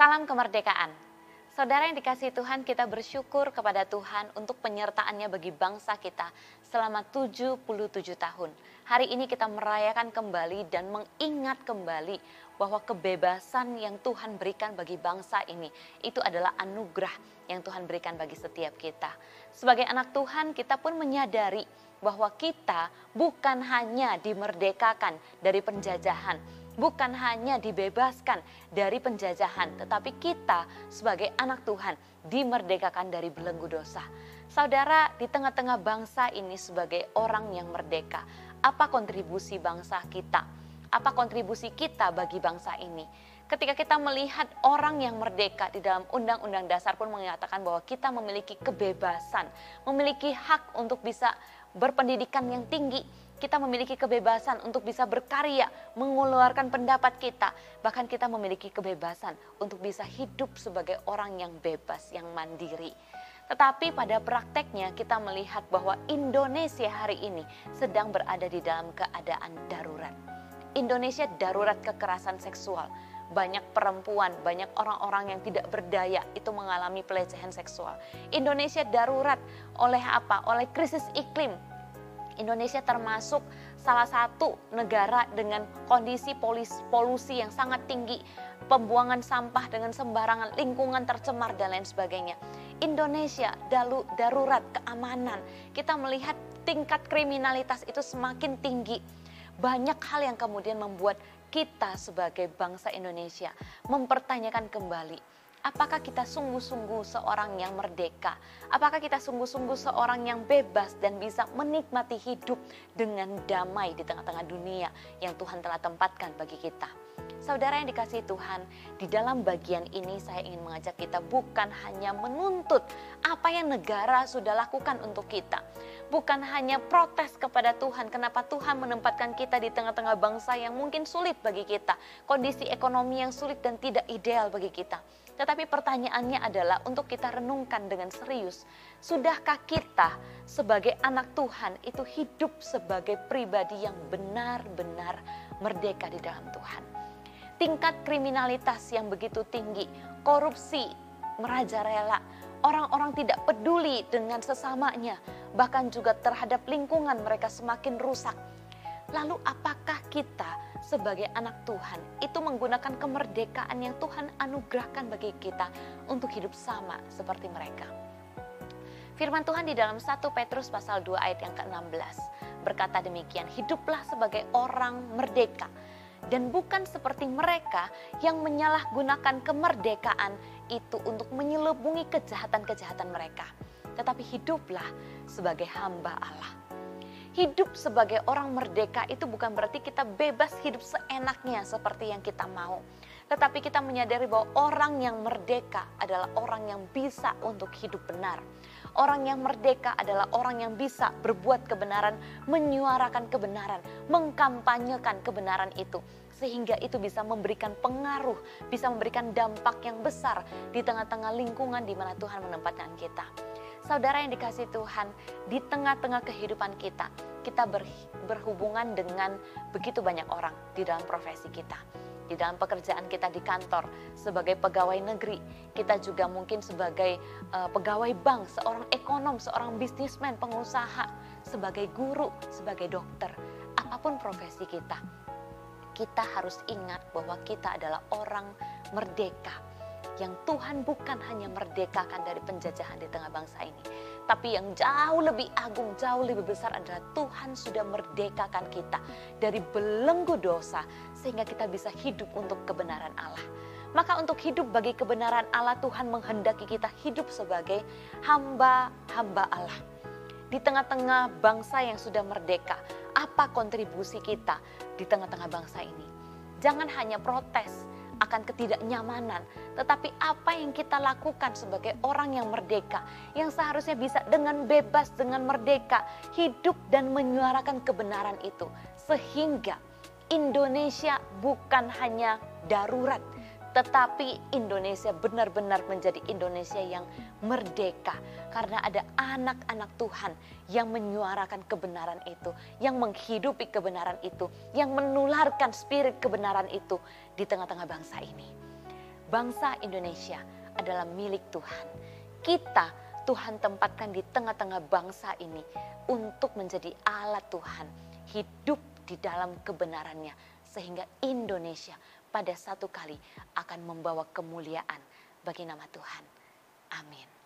Salam kemerdekaan. Saudara yang dikasih Tuhan, kita bersyukur kepada Tuhan untuk penyertaannya bagi bangsa kita selama 77 tahun. Hari ini kita merayakan kembali dan mengingat kembali bahwa kebebasan yang Tuhan berikan bagi bangsa ini itu adalah anugerah yang Tuhan berikan bagi setiap kita. Sebagai anak Tuhan, kita pun menyadari bahwa kita bukan hanya dimerdekakan dari penjajahan, bukan hanya dibebaskan dari penjajahan, tetapi kita sebagai anak Tuhan dimerdekakan dari belenggu dosa. Saudara, di tengah-tengah bangsa ini sebagai orang yang merdeka, apa kontribusi bangsa kita? Apa kontribusi kita bagi bangsa ini? Ketika kita melihat orang yang merdeka di dalam Undang-Undang Dasar pun mengatakan bahwa kita memiliki kebebasan, memiliki hak untuk bisa berpendidikan yang tinggi, kita memiliki kebebasan untuk bisa berkarya, mengeluarkan pendapat kita, bahkan kita memiliki kebebasan untuk bisa hidup sebagai orang yang bebas, yang mandiri. Tetapi pada prakteknya kita melihat bahwa Indonesia hari ini sedang berada di dalam keadaan darurat. Indonesia darurat kekerasan seksual. Banyak perempuan, banyak orang-orang yang tidak berdaya itu mengalami pelecehan seksual. Indonesia darurat oleh apa? Oleh krisis iklim, Indonesia termasuk salah satu negara dengan kondisi polis, polusi yang sangat tinggi, pembuangan sampah dengan sembarangan, lingkungan tercemar dan lain sebagainya. Indonesia dalu, darurat keamanan. Kita melihat tingkat kriminalitas itu semakin tinggi. Banyak hal yang kemudian membuat kita sebagai bangsa Indonesia mempertanyakan kembali apakah kita sungguh-sungguh seorang yang merdeka? Apakah kita sungguh-sungguh seorang yang bebas dan bisa menikmati hidup dengan damai di tengah-tengah dunia yang Tuhan telah tempatkan bagi kita? Saudara yang dikasih Tuhan, di dalam bagian ini saya ingin mengajak kita bukan hanya menuntut apa yang negara sudah lakukan untuk kita. Bukan hanya protes kepada Tuhan, kenapa Tuhan menempatkan kita di tengah-tengah bangsa yang mungkin sulit bagi kita. Kondisi ekonomi yang sulit dan tidak ideal bagi kita. Tetapi pertanyaannya adalah untuk kita renungkan dengan serius. Sudahkah kita sebagai anak Tuhan itu hidup sebagai pribadi yang benar-benar merdeka di dalam Tuhan? Tingkat kriminalitas yang begitu tinggi, korupsi merajalela, orang-orang tidak peduli dengan sesamanya, bahkan juga terhadap lingkungan mereka semakin rusak. Lalu apakah kita sebagai anak Tuhan itu menggunakan kemerdekaan yang Tuhan anugerahkan bagi kita untuk hidup sama seperti mereka? Firman Tuhan di dalam 1 Petrus pasal 2 ayat yang ke-16 berkata demikian, hiduplah sebagai orang merdeka dan bukan seperti mereka yang menyalahgunakan kemerdekaan itu untuk menyelubungi kejahatan-kejahatan mereka. Tetapi hiduplah sebagai hamba Allah. Hidup sebagai orang merdeka itu bukan berarti kita bebas hidup seenaknya seperti yang kita mau. Tetapi kita menyadari bahwa orang yang merdeka adalah orang yang bisa untuk hidup benar Orang yang merdeka adalah orang yang bisa berbuat kebenaran, menyuarakan kebenaran, mengkampanyekan kebenaran itu. Sehingga itu bisa memberikan pengaruh, bisa memberikan dampak yang besar di tengah-tengah lingkungan di mana Tuhan menempatkan kita. Saudara yang dikasih Tuhan, di tengah-tengah kehidupan kita, kita berhubungan dengan begitu banyak orang di dalam profesi kita di dalam pekerjaan kita di kantor sebagai pegawai negeri, kita juga mungkin sebagai uh, pegawai bank, seorang ekonom, seorang bisnismen, pengusaha, sebagai guru, sebagai dokter, apa pun profesi kita. Kita harus ingat bahwa kita adalah orang merdeka yang Tuhan bukan hanya merdekakan dari penjajahan di tengah bangsa ini, tapi yang jauh lebih agung, jauh lebih besar adalah Tuhan sudah merdekakan kita dari belenggu dosa sehingga kita bisa hidup untuk kebenaran Allah. Maka untuk hidup bagi kebenaran Allah Tuhan menghendaki kita hidup sebagai hamba-hamba Allah. Di tengah-tengah bangsa yang sudah merdeka, apa kontribusi kita di tengah-tengah bangsa ini? Jangan hanya protes, akan ketidaknyamanan, tetapi apa yang kita lakukan sebagai orang yang merdeka, yang seharusnya bisa dengan bebas, dengan merdeka hidup dan menyuarakan kebenaran itu, sehingga Indonesia bukan hanya darurat, tetapi Indonesia benar-benar menjadi Indonesia yang merdeka karena ada anak-anak Tuhan yang menyuarakan kebenaran itu, yang menghidupi kebenaran itu, yang menularkan spirit kebenaran itu di tengah-tengah bangsa ini. Bangsa Indonesia adalah milik Tuhan. Kita Tuhan tempatkan di tengah-tengah bangsa ini untuk menjadi alat Tuhan, hidup di dalam kebenarannya sehingga Indonesia pada satu kali akan membawa kemuliaan bagi nama Tuhan. Amin.